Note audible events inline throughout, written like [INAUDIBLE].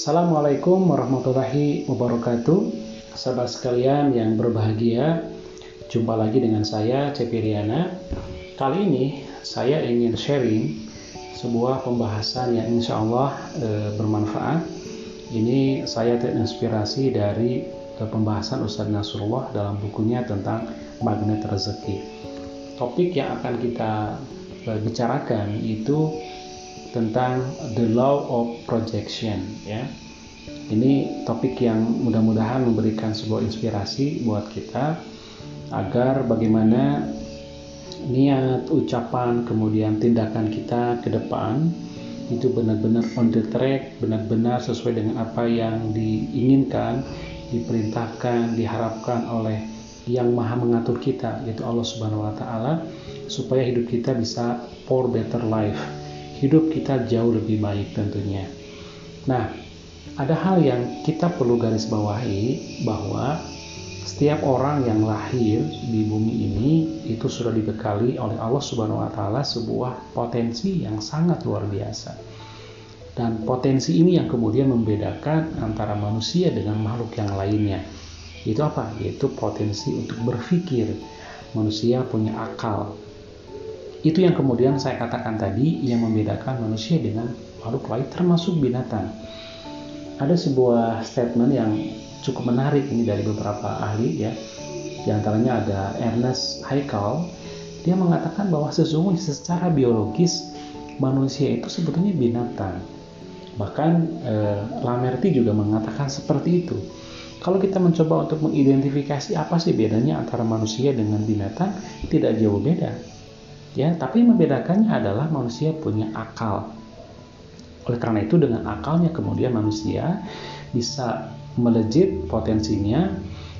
Assalamualaikum warahmatullahi wabarakatuh. Sahabat sekalian yang berbahagia Jumpa lagi dengan saya Cepiriana Kali ini saya ingin sharing Sebuah pembahasan yang insya Allah e, bermanfaat. Ini saya terinspirasi dari e, pembahasan Ustadz Nasrullah Dalam bukunya tentang magnet rezeki. Topik yang akan kita e, bicarakan itu tentang the law of projection ya. Ini topik yang mudah-mudahan memberikan sebuah inspirasi buat kita agar bagaimana niat, ucapan, kemudian tindakan kita ke depan itu benar-benar on the track, benar-benar sesuai dengan apa yang diinginkan, diperintahkan, diharapkan oleh yang maha mengatur kita yaitu Allah Subhanahu wa taala supaya hidup kita bisa for better life hidup kita jauh lebih baik tentunya. Nah, ada hal yang kita perlu garis bawahi bahwa setiap orang yang lahir di bumi ini itu sudah dibekali oleh Allah Subhanahu wa taala sebuah potensi yang sangat luar biasa. Dan potensi ini yang kemudian membedakan antara manusia dengan makhluk yang lainnya. Itu apa? Yaitu potensi untuk berpikir. Manusia punya akal, itu yang kemudian saya katakan tadi yang membedakan manusia dengan makhluk lain termasuk binatang. Ada sebuah statement yang cukup menarik ini dari beberapa ahli ya. Di antaranya ada Ernest Haeckel. Dia mengatakan bahwa sesungguhnya secara biologis manusia itu sebetulnya binatang. Bahkan eh, Lamerti juga mengatakan seperti itu. Kalau kita mencoba untuk mengidentifikasi apa sih bedanya antara manusia dengan binatang, tidak jauh beda ya tapi membedakannya adalah manusia punya akal oleh karena itu dengan akalnya kemudian manusia bisa melejit potensinya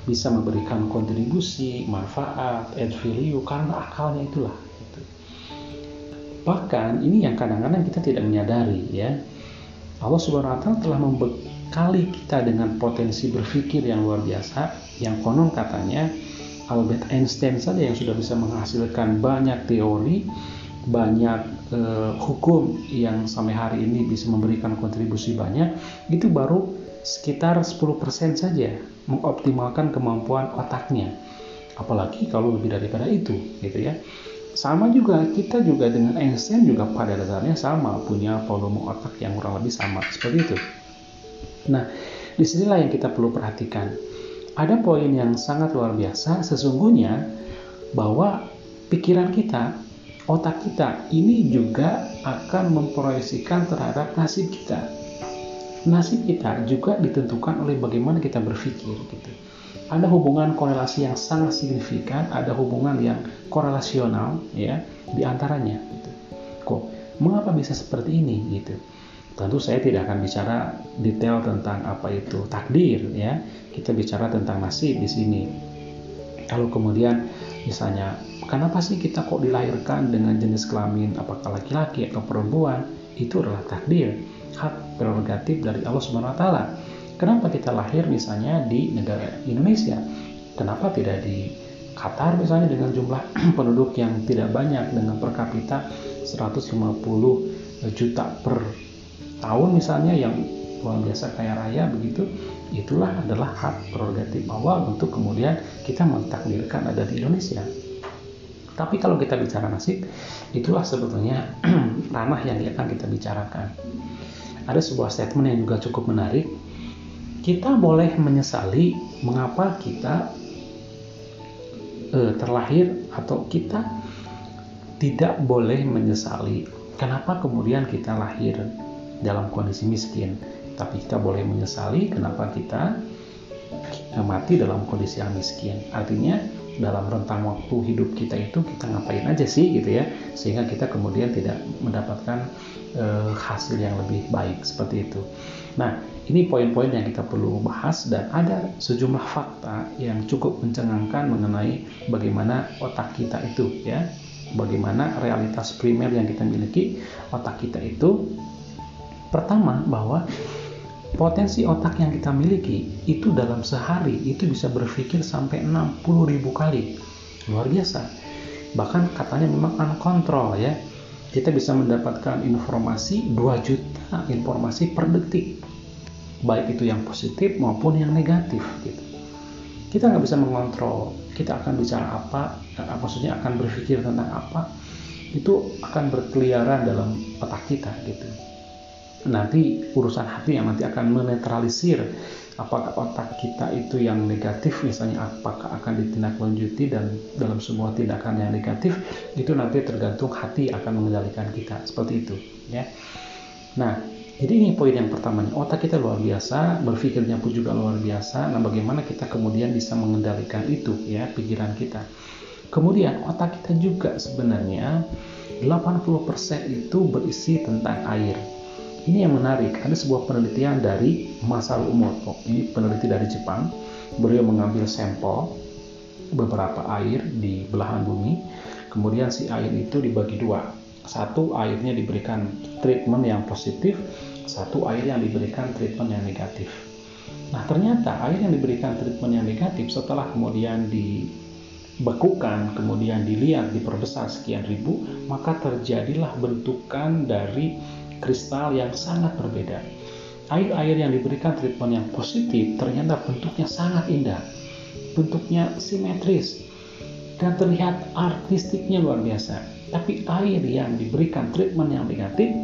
bisa memberikan kontribusi manfaat add value karena akalnya itulah gitu. bahkan ini yang kadang-kadang kita tidak menyadari ya Allah Subhanahu wa taala telah membekali kita dengan potensi berpikir yang luar biasa yang konon katanya Albert Einstein saja yang sudah bisa menghasilkan banyak teori, banyak eh, hukum yang sampai hari ini bisa memberikan kontribusi banyak, itu baru sekitar 10% saja mengoptimalkan kemampuan otaknya. Apalagi kalau lebih daripada itu, gitu ya. Sama juga kita juga dengan Einstein juga pada dasarnya sama punya volume otak yang kurang lebih sama seperti itu. Nah, di sinilah yang kita perlu perhatikan ada poin yang sangat luar biasa sesungguhnya bahwa pikiran kita, otak kita ini juga akan memproyeksikan terhadap nasib kita. Nasib kita juga ditentukan oleh bagaimana kita berpikir gitu. Ada hubungan korelasi yang sangat signifikan, ada hubungan yang korelasional ya di antaranya gitu. Kok mengapa bisa seperti ini gitu? Tentu saya tidak akan bicara detail tentang apa itu takdir ya. Kita bicara tentang nasib di sini. Kalau kemudian misalnya kenapa sih kita kok dilahirkan dengan jenis kelamin apakah laki-laki atau perempuan? Itu adalah takdir, hak prerogatif dari Allah Subhanahu wa taala. Kenapa kita lahir misalnya di negara Indonesia? Kenapa tidak di Qatar misalnya dengan jumlah [CLEARS THROAT] penduduk yang tidak banyak dengan per kapita 150 juta per tahun misalnya yang luar biasa kaya raya begitu itulah adalah hak prerogatif Allah untuk kemudian kita mentakdirkan ada di Indonesia. Tapi kalau kita bicara nasib itulah sebetulnya [CLEARS THROAT] ranah yang akan kita bicarakan. Ada sebuah statement yang juga cukup menarik. Kita boleh menyesali mengapa kita eh, terlahir atau kita tidak boleh menyesali. Kenapa kemudian kita lahir dalam kondisi miskin. Tapi kita boleh menyesali kenapa kita mati dalam kondisi yang miskin. Artinya dalam rentang waktu hidup kita itu kita ngapain aja sih gitu ya sehingga kita kemudian tidak mendapatkan e, hasil yang lebih baik seperti itu. Nah ini poin-poin yang kita perlu bahas dan ada sejumlah fakta yang cukup mencengangkan mengenai bagaimana otak kita itu ya bagaimana realitas primer yang kita miliki otak kita itu Pertama, bahwa potensi otak yang kita miliki itu dalam sehari itu bisa berpikir sampai 60 ribu kali. Luar biasa. Bahkan katanya memang uncontrol ya. Kita bisa mendapatkan informasi 2 juta informasi per detik. baik itu yang positif maupun yang negatif gitu kita nggak bisa mengontrol kita akan bicara apa eh, maksudnya akan berpikir tentang apa itu akan berkeliaran dalam otak kita gitu nanti urusan hati yang nanti akan menetralisir. Apakah otak kita itu yang negatif misalnya apakah akan ditindaklanjuti dan dalam semua tindakan yang negatif itu nanti tergantung hati akan mengendalikan kita. Seperti itu ya. Nah jadi ini poin yang pertama otak kita luar biasa berpikirnya pun juga luar biasa. Nah bagaimana kita kemudian bisa mengendalikan itu ya pikiran kita? Kemudian otak kita juga sebenarnya 80% itu berisi tentang air ini yang menarik, ada sebuah penelitian dari Masaru Emoto. Ini peneliti dari Jepang. Beliau mengambil sampel beberapa air di belahan bumi. Kemudian si air itu dibagi dua. Satu airnya diberikan treatment yang positif, satu air yang diberikan treatment yang negatif. Nah ternyata air yang diberikan treatment yang negatif setelah kemudian dibekukan, kemudian dilihat, diperbesar sekian ribu, maka terjadilah bentukan dari kristal yang sangat berbeda. Air-air yang diberikan treatment yang positif ternyata bentuknya sangat indah, bentuknya simetris, dan terlihat artistiknya luar biasa. Tapi air yang diberikan treatment yang negatif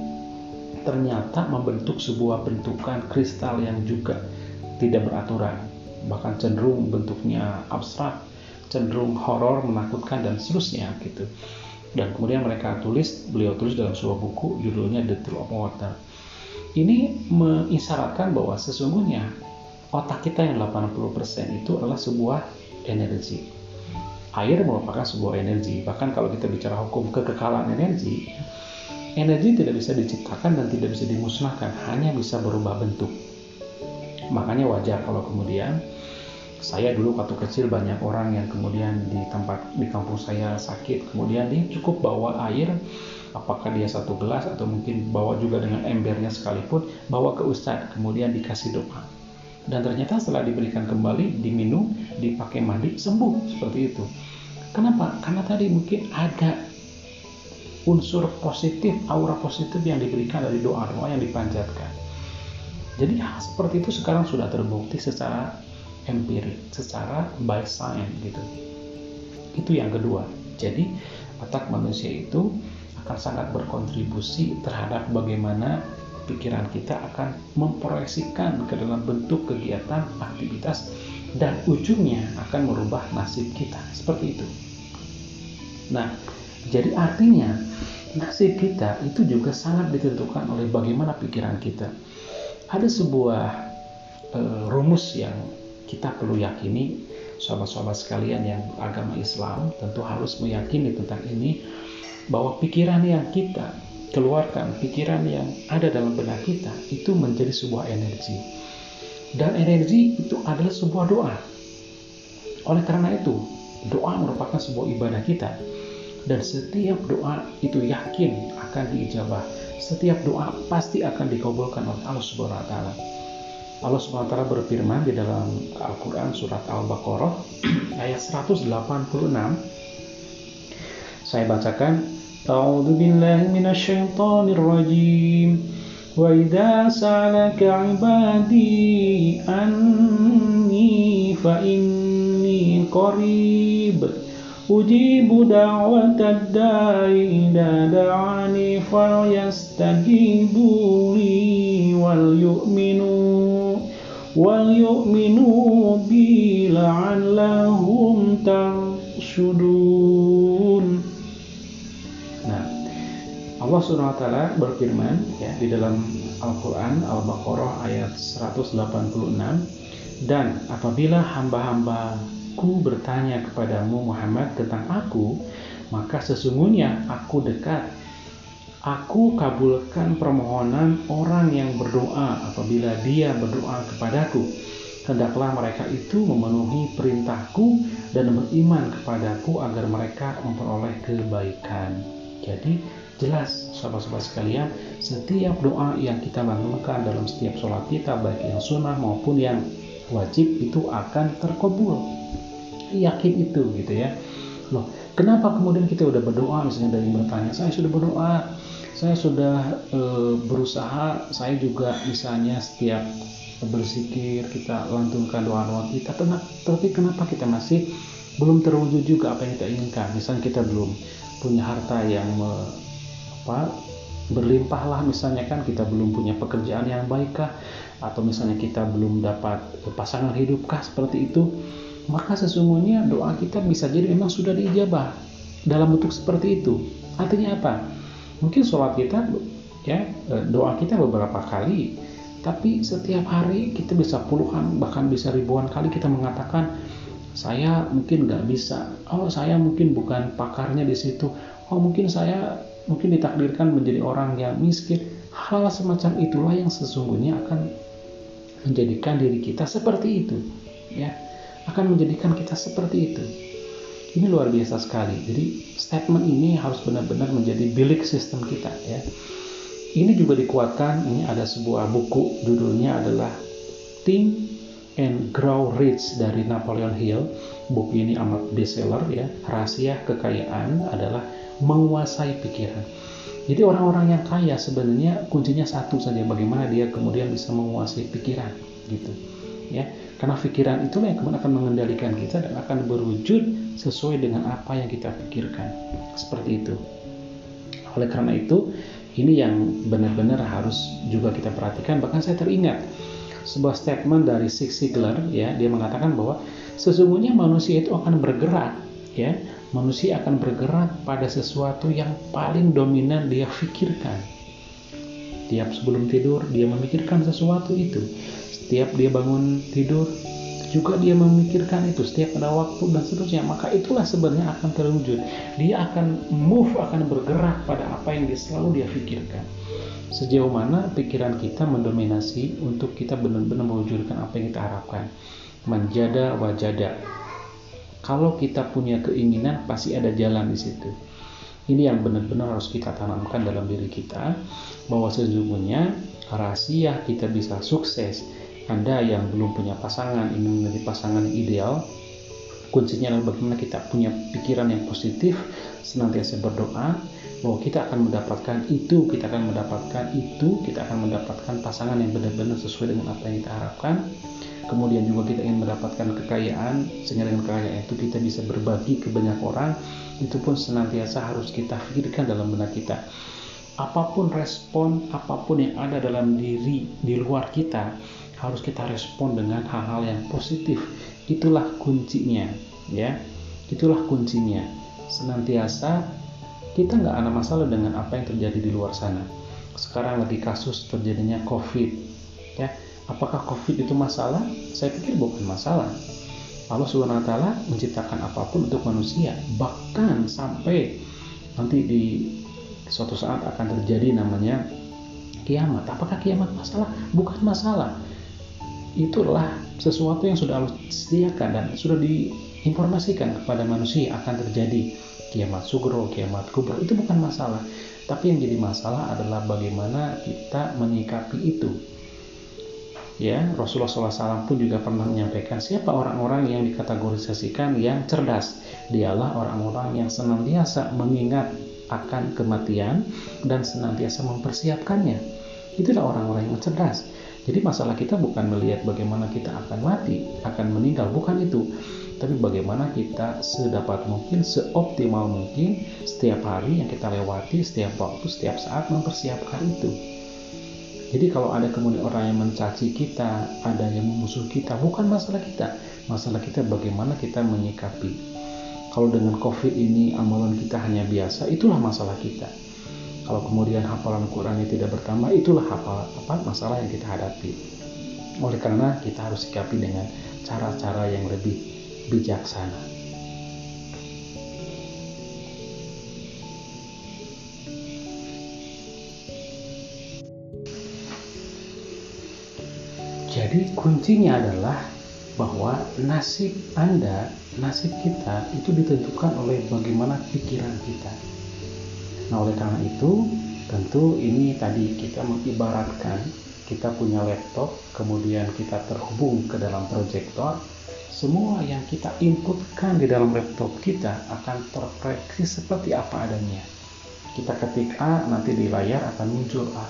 ternyata membentuk sebuah bentukan kristal yang juga tidak beraturan, bahkan cenderung bentuknya abstrak, cenderung horor, menakutkan dan seterusnya gitu dan kemudian mereka tulis beliau tulis dalam sebuah buku judulnya The Truth of Water. Ini mengisyaratkan bahwa sesungguhnya otak kita yang 80% itu adalah sebuah energi. Air merupakan sebuah energi. Bahkan kalau kita bicara hukum kekekalan energi energi tidak bisa diciptakan dan tidak bisa dimusnahkan. Hanya bisa berubah bentuk. Makanya wajar kalau kemudian saya dulu waktu kecil banyak orang yang kemudian di tempat di kampung saya sakit. Kemudian dia cukup bawa air apakah dia satu gelas atau mungkin bawa juga dengan embernya sekalipun bawa ke ustadz kemudian dikasih doa. Dan ternyata setelah diberikan kembali diminum dipakai mandi sembuh. Seperti itu. Kenapa? Karena tadi mungkin ada unsur positif aura positif yang diberikan dari doa-doa yang dipanjatkan. Jadi hal seperti itu sekarang sudah terbukti secara empirik secara by science gitu. Itu yang kedua. Jadi otak manusia itu akan sangat berkontribusi terhadap bagaimana pikiran kita akan memproyeksikan ke dalam bentuk kegiatan aktivitas dan ujungnya akan merubah nasib kita. Seperti itu. Nah jadi artinya nasib kita itu juga sangat ditentukan oleh bagaimana pikiran kita. Ada sebuah uh, rumus yang kita perlu yakini sahabat-sahabat sekalian yang agama Islam tentu harus meyakini tentang ini bahwa pikiran yang kita keluarkan, pikiran yang ada dalam benak kita itu menjadi sebuah energi. Dan energi itu adalah sebuah doa. Oleh karena itu, doa merupakan sebuah ibadah kita. Dan setiap doa itu yakin akan diijabah. Setiap doa pasti akan dikabulkan oleh Allah Subhanahu wa taala. Allah SWT berfirman di dalam Al-Quran surat Al-Baqarah [CLEARS THROAT] ayat 186 saya bacakan A'udzu billahi minasyaitonir rajim Wa idza sa'alaka 'ibadi anni fa inni qarib. Ujibu da'watad da'i idza da'ani falyastajibu li wal yu'minu وَلْيُؤْمِنُوا بِي لَعَلَّهُمْ تَرْشُدُونَ Nah, Allah Subhanahu wa taala berfirman ya di dalam Al-Qur'an Al-Baqarah ayat 186 dan apabila hamba-hambaku bertanya kepadamu Muhammad tentang aku maka sesungguhnya aku dekat Aku kabulkan permohonan orang yang berdoa apabila dia berdoa kepadaku. Hendaklah mereka itu memenuhi perintahku dan beriman kepadaku agar mereka memperoleh kebaikan. Jadi jelas sahabat-sahabat sekalian, setiap doa yang kita lakukan dalam setiap sholat kita, baik yang sunnah maupun yang wajib itu akan terkabul. Yakin itu gitu ya. Loh, kenapa kemudian kita udah berdoa? Misalnya dari bertanya, saya sudah berdoa, saya sudah e, berusaha, saya juga misalnya setiap berzikir kita lantunkan doa-doa kita, tapi kenapa kita masih belum terwujud juga apa yang kita inginkan? Misalnya kita belum punya harta yang me, apa berlimpah lah misalnya kan kita belum punya pekerjaan yang baik kah? Atau misalnya kita belum dapat pasangan hidup kah? Seperti itu maka sesungguhnya doa kita bisa jadi memang sudah diijabah dalam bentuk seperti itu. Artinya apa? Mungkin sholat kita ya eh, doa kita beberapa kali tapi setiap hari kita bisa puluhan bahkan bisa ribuan kali kita mengatakan saya mungkin nggak bisa. Oh saya mungkin bukan pakarnya di situ. Oh mungkin saya mungkin ditakdirkan menjadi orang yang miskin. Hal semacam itulah yang sesungguhnya akan menjadikan diri kita seperti itu ya akan menjadikan kita seperti itu. Ini luar biasa sekali. Jadi statement ini harus benar-benar menjadi bilik sistem kita ya. Ini juga dikuatkan ini ada sebuah buku judulnya adalah Think and Grow Rich dari Napoleon Hill. Buku ini amat bestseller ya. Rahasia kekayaan adalah menguasai pikiran. Jadi orang-orang yang kaya sebenarnya kuncinya satu saja bagaimana dia kemudian bisa menguasai pikiran gitu. Ya, karena pikiran itulah yang kemudian akan mengendalikan kita dan akan berwujud sesuai dengan apa yang kita pikirkan. Seperti itu. Oleh karena itu, ini yang benar-benar harus juga kita perhatikan. Bahkan saya teringat sebuah statement dari Zig Ziglar ya, dia mengatakan bahwa sesungguhnya manusia itu akan bergerak ya manusia akan bergerak pada sesuatu yang paling dominan dia pikirkan. Tiap sebelum tidur dia memikirkan sesuatu itu. Setiap dia bangun tidur juga dia memikirkan itu setiap ada waktu dan seterusnya maka itulah sebenarnya akan terwujud dia akan move akan bergerak pada apa yang dia selalu dia pikirkan sejauh mana pikiran kita mendominasi untuk kita benar-benar mewujudkan apa yang kita harapkan menjada wajada kalau kita punya keinginan, pasti ada jalan di situ. Ini yang benar-benar harus kita tanamkan dalam diri kita, bahwa sesungguhnya rahasia kita bisa sukses. Anda yang belum punya pasangan, ingin menjadi pasangan yang ideal, kuncinya adalah bagaimana kita punya pikiran yang positif, senantiasa berdoa, bahwa kita akan mendapatkan itu, kita akan mendapatkan itu, kita akan mendapatkan pasangan yang benar-benar sesuai dengan apa yang kita harapkan. Kemudian juga kita ingin mendapatkan kekayaan sehingga dengan kekayaan itu kita bisa berbagi ke banyak orang. Itu pun senantiasa harus kita pikirkan dalam benak kita. Apa pun respon apa pun yang ada dalam diri di luar kita harus kita respon dengan hal-hal yang positif itulah kuncinya ya itulah kuncinya senantiasa kita nggak ada masalah dengan apa yang terjadi di luar sana sekarang lagi kasus terjadinya covid ya Apakah COVID itu masalah? Saya pikir bukan masalah. Allah Subhanahu wa taala menciptakan apa pun untuk manusia, bahkan sampai nanti di suatu saat akan terjadi namanya kiamat. Apakah kiamat masalah? Bukan masalah. Itulah sesuatu yang sudah Allah sediakan dan sudah diinformasikan kepada manusia akan terjadi kiamat sugro, kiamat kubro. Itu bukan masalah. Tapi yang jadi masalah adalah bagaimana kita menyikapi itu ya Rasulullah SAW pun juga pernah menyampaikan siapa orang-orang yang dikategorisasikan yang cerdas dialah orang-orang yang senantiasa mengingat akan kematian dan senantiasa mempersiapkannya itulah orang-orang yang cerdas jadi masalah kita bukan melihat bagaimana kita akan mati akan meninggal bukan itu tapi bagaimana kita sedapat mungkin seoptimal mungkin setiap hari yang kita lewati setiap waktu setiap saat mempersiapkan itu jadi kalau ada kemudian orang yang mencaci kita, ada yang memusuh kita, bukan masalah kita. Masalah kita bagaimana kita menyikapi. Kalau dengan COVID ini amalan kita hanya biasa, itulah masalah kita. Kalau kemudian hafalan Qurannya tidak bertambah, itulah hafal apa masalah yang kita hadapi. Oleh karena kita harus sikapi dengan cara-cara yang lebih bijaksana. Jadi kuncinya adalah bahwa nasib Anda, nasib kita itu ditentukan oleh bagaimana pikiran kita. Nah, oleh karena itu, tentu ini tadi kita mengibaratkan kita punya laptop, kemudian kita terhubung ke dalam proyektor, semua yang kita inputkan di dalam laptop kita akan terprediksi seperti apa adanya. Kita ketik A, nanti di layar akan muncul A.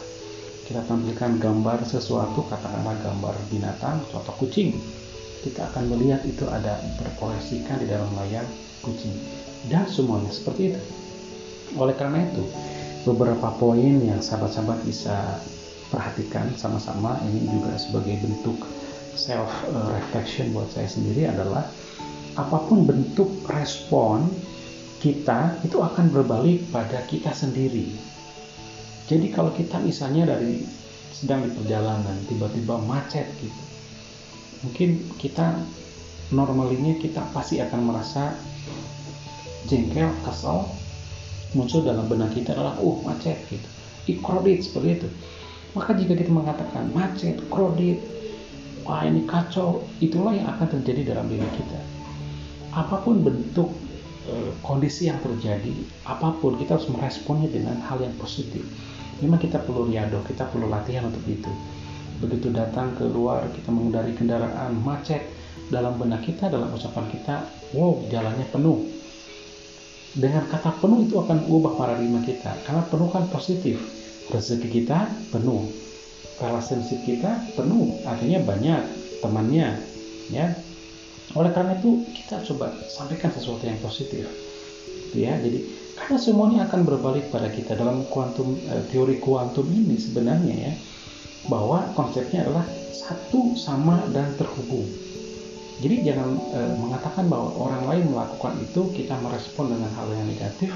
Kita tampilkan gambar sesuatu, katakanlah gambar binatang, contoh kucing. Kita akan melihat itu ada terproyeksikan di dalam layar kucing. Dan semuanya seperti itu. Oleh karena itu, beberapa poin yang sahabat-sahabat bisa perhatikan sama-sama ini juga sebagai bentuk self reflection buat saya sendiri adalah apa pun bentuk respon kita itu akan berbalik pada kita sendiri. Jadi kalau kita misalnya dari sedang di perjalanan tiba-tiba macet gitu. Mungkin kita normalnya kita pasti akan merasa jengkel, kesal, muncul dalam benak kita adalah uh macet gitu. Ikrodit seperti itu. Maka jika kita mengatakan macet, kredit, wah ini kacau, itulah yang akan terjadi dalam diri kita. Apa pun bentuk e, kondisi yang terjadi, apa pun kita harus meresponnya dengan hal yang positif. Memang kita perlu riado, kita perlu latihan untuk itu. Begitu datang keluar, kita mengendari kendaraan macet, dalam benak kita, dalam ucapan kita, wow jalannya penuh. Dengan kata penuh itu akan ubah paradigma kita, karena penuh kan positif. Rezeki kita penuh, relationship kita penuh. Artinya banyak temannya ya. Oleh karena itu kita coba sampaikan sesuatu yang positif ya. Jadi karena semuanya akan berbalik pada kita dalam kuantum eh, teori kuantum ini sebenarnya ya. Bahwa konsepnya adalah satu sama dan terhubung jadi jangan e, mengatakan bahwa orang lain melakukan itu kita merespon dengan hal yang negatif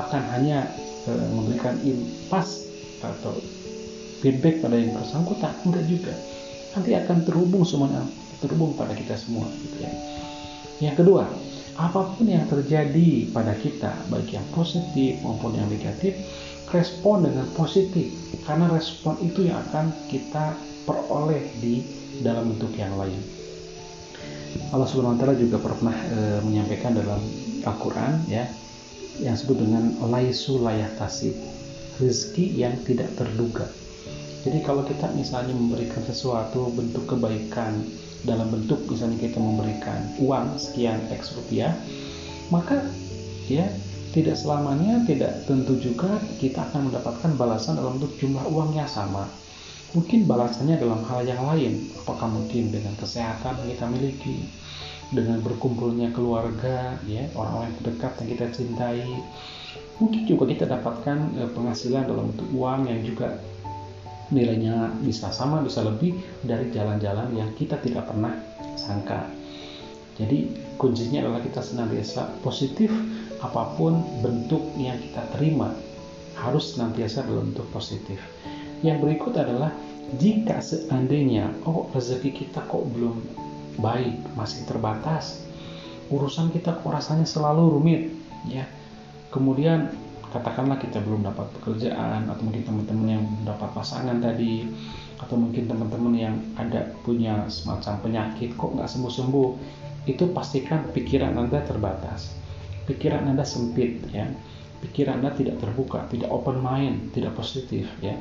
akan hanya e, memberikan impas atau feedback pada yang bersangkutan. Enggak juga. Nanti akan terhubung semuanya terhubung pada kita semua gitu ya. Yang kedua apa pun yang terjadi pada kita baik yang positif maupun yang negatif respon dengan positif. Karena respon itu yang akan kita peroleh di dalam bentuk yang lain Allah Subhanahu wa taala juga pernah e, menyampaikan dalam Al-Qur'an ya yang disebut dengan laisu layatasi rezeki yang tidak terduga jadi kalau kita misalnya memberikan sesuatu bentuk kebaikan dalam bentuk misalnya kita memberikan uang sekian X rupiah, maka ya tidak selamanya tidak tentu juga kita akan mendapatkan balasan dalam bentuk jumlah uang yang sama. Mungkin balasannya dalam hal yang lain, apakah mungkin dengan kesehatan yang kita miliki, dengan berkumpulnya keluarga, ya orang-orang terdekat yang kita cintai, mungkin juga kita dapatkan eh, penghasilan dalam bentuk uang yang juga nilainya bisa sama bisa lebih dari jalan-jalan yang kita tidak pernah sangka. Jadi kuncinya adalah kita senantiasa positif apa pun bentuk yang kita terima harus senantiasa dalam bentuk positif yang berikut adalah jika seandainya oh rezeki kita kok belum baik masih terbatas urusan kita kok rasanya selalu rumit ya. Kemudian katakanlah kita belum dapat pekerjaan atau mungkin teman-teman yang dapat pasangan tadi atau mungkin teman-teman yang ada punya semacam penyakit kok nggak sembuh-sembuh itu pastikan pikiran anda terbatas pikiran anda sempit ya pikiran anda tidak terbuka tidak open mind tidak positif ya.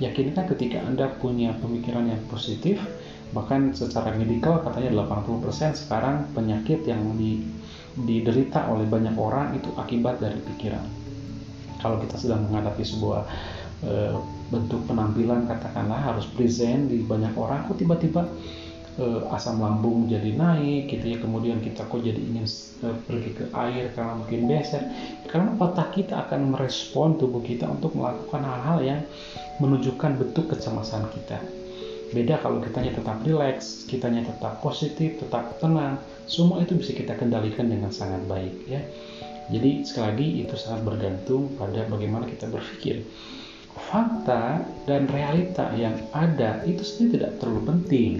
Yakinkan ketika anda punya pemikiran yang positif bahkan secara medikal katanya 80% sekarang penyakit yang di, diderita oleh banyak orang itu akibat dari pikiran. Kalau kita sedang menghadapi sebuah e, bentuk penampilan katakanlah harus present di banyak orang kok tiba-tiba e, asam lambung jadi naik gitu ya kemudian kita kok jadi ingin e, pergi ke air karena mungkin beser karena otak kita akan merespon tubuh kita untuk melakukan hal-hal yang menunjukkan bentuk kecemasan kita beda kalau kitanya tetap rileks, kitanya tetap positif, tetap tenang, semua itu bisa kita kendalikan dengan sangat baik ya. Jadi sekali lagi itu sangat bergantung pada bagaimana kita berpikir. Fakta dan realita yang ada itu sebenarnya tidak terlalu penting.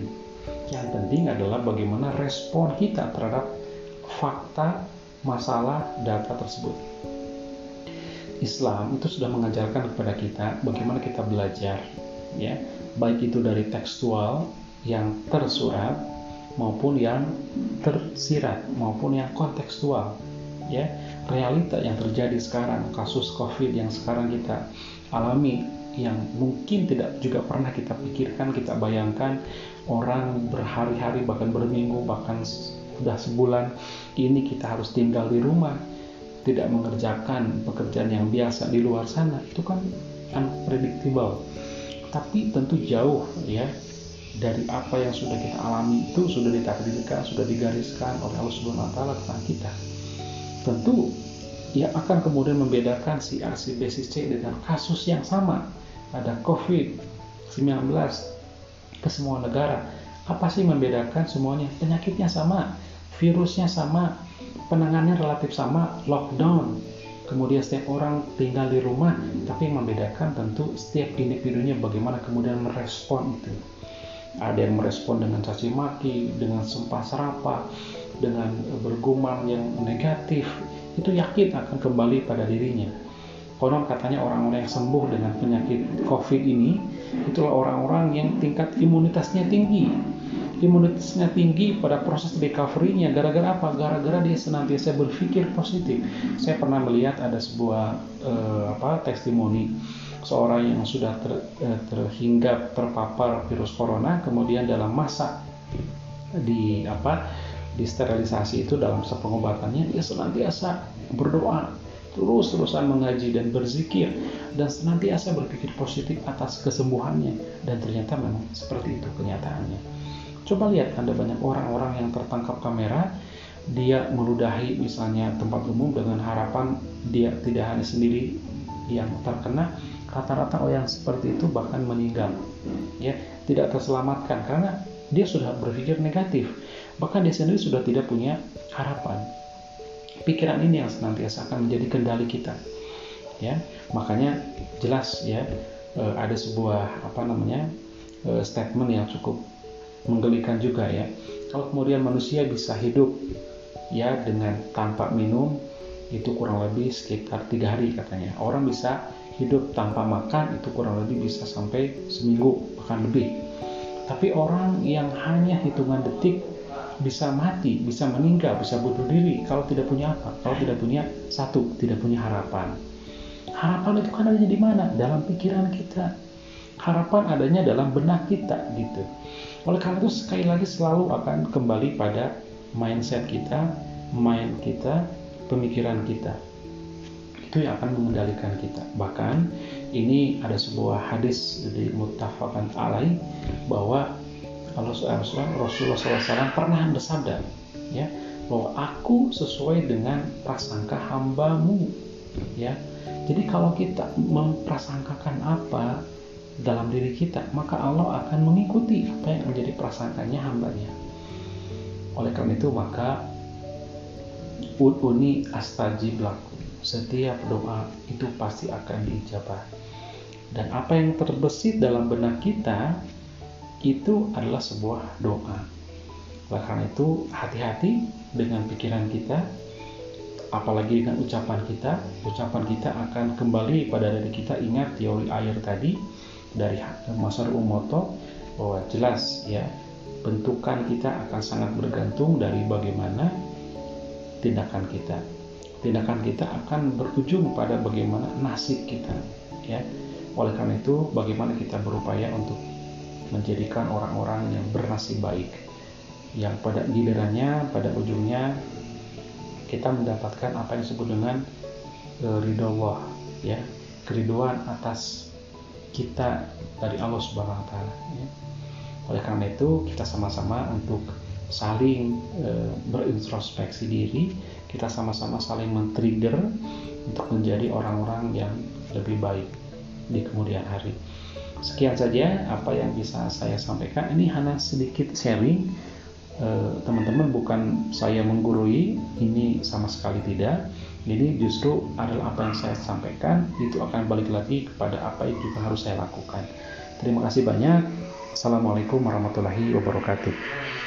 Yang penting adalah bagaimana respon kita terhadap fakta, masalah, data tersebut. Islam itu sudah mengajarkan kepada kita bagaimana kita belajar, ya, baik itu dari tekstual yang tersurat maupun yang tersirat maupun yang kontekstual, ya realita yang terjadi sekarang, kasus COVID yang sekarang kita alami, yang mungkin tidak juga pernah kita pikirkan, kita bayangkan orang berhari-hari bahkan berminggu bahkan sudah sebulan ini kita harus tinggal di rumah tidak mengerjakan pekerjaan yang biasa di luar sana. Itu kan unpredictable. Tapi tentu jauh ya dari apa yang sudah kita alami itu sudah ditakdirkan sudah digariskan oleh Allah Subhanahu wa taala tentang kita. Tentu ya akan kemudian membedakan si A, si B, si C dengan kasus yang sama. Ada COVID-19 ke semua negara. Apa sih membedakan semuanya? Penyakitnya sama virusnya sama penanganannya relatif sama lockdown. Kemudian setiap orang tinggal di rumah tapi yang membedakan tentu setiap individunya bagaimana kemudian merespon itu. Ada yang merespon dengan caci maki dengan sumpah serapa dengan bergumam yang negatif. Itu yakin akan kembali pada dirinya konon katanya orang-orang yang sembuh dengan penyakit covid ini itulah orang-orang yang tingkat imunitasnya tinggi imunitasnya tinggi pada proses recovery-nya gara-gara apa? Gara-gara dia senantiasa berpikir positif. Saya pernah melihat ada sebuah uh, apa testimoni seorang yang sudah ter, uh, terhinggap terpapar virus corona kemudian dalam masa di apa disterilisasi itu dalam pengobatannya dia senantiasa berdoa terus-terusan mengaji dan berzikir dan senantiasa berpikir positif atas kesembuhannya dan ternyata memang seperti itu kenyataannya. Coba lihat ada banyak orang-orang yang tertangkap kamera, dia meludahi misalnya tempat umum dengan harapan dia tidak hanya sendiri yang terkena, rata-rata orang yang seperti itu bahkan meninggal, ya tidak terselamatkan karena dia sudah berpikir negatif, bahkan dia sendiri sudah tidak punya harapan. Pikiran ini yang senantiasa akan menjadi kendali kita, ya makanya jelas ya eh, ada sebuah apa namanya eh, statement yang cukup menggelikan juga ya. Kalau kemudian manusia bisa hidup ya dengan tanpa minum itu kurang lebih sekitar tiga hari katanya. Orang bisa hidup tanpa makan itu kurang lebih bisa sampai seminggu bahkan lebih. Tapi orang yang hanya hitungan detik bisa mati, bisa meninggal, bisa bunuh diri kalau tidak punya apa? Kalau tidak punya satu, tidak punya harapan. Harapan itu kan adanya di mana? Dalam pikiran kita. Harapan adanya dalam benak kita gitu. Oleh karena itu sekali lagi selalu akan kembali pada mindset kita, mind kita, pemikiran kita. Itu yang akan mengendalikan kita. Bahkan ini ada sebuah hadis dari muttafakan alai bahwa Rasulullah SAW pernah bersabda ya bahwa aku sesuai dengan prasangka hambamu ya jadi kalau kita memprasangkakan apa dalam diri kita, maka Allah akan mengikuti apa yang menjadi prasangkanya hambanya. Oleh karena itu, maka ud'uni astajib laku. Setiap doa itu pasti akan diijabah. Dan apa yang terbesit dalam benak kita itu adalah sebuah doa. Oleh karena itu, hati-hati dengan pikiran kita, apalagi dengan ucapan kita. Ucapan kita akan kembali pada diri kita. Ingat teori air tadi, dari Masaru Umoto bahwa jelas ya bentukan kita akan sangat bergantung dari bagaimana tindakan kita. Tindakan kita akan berujung pada bagaimana nasib kita ya. Oleh karena itu bagaimana kita berupaya untuk menjadikan orang-orang yang bernasib baik yang pada gilirannya pada ujungnya kita mendapatkan apa yang disebut dengan uh, ridho Allah ya keriduan atas kita dari Allah Subhanahu wa taala ya. Oleh karena itu kita sama-sama untuk saling e, berintrospeksi diri, kita sama-sama saling men-trigger untuk menjadi orang-orang yang lebih baik di kemudian hari. Sekian saja apa yang bisa saya sampaikan. Ini hanya sedikit sharing. Eh, teman-teman bukan saya menggurui, ini sama sekali tidak ini justru adalah apa yang saya sampaikan itu akan balik lagi kepada apa yang juga harus saya lakukan. Terima kasih banyak. Assalamualaikum warahmatullahi wabarakatuh.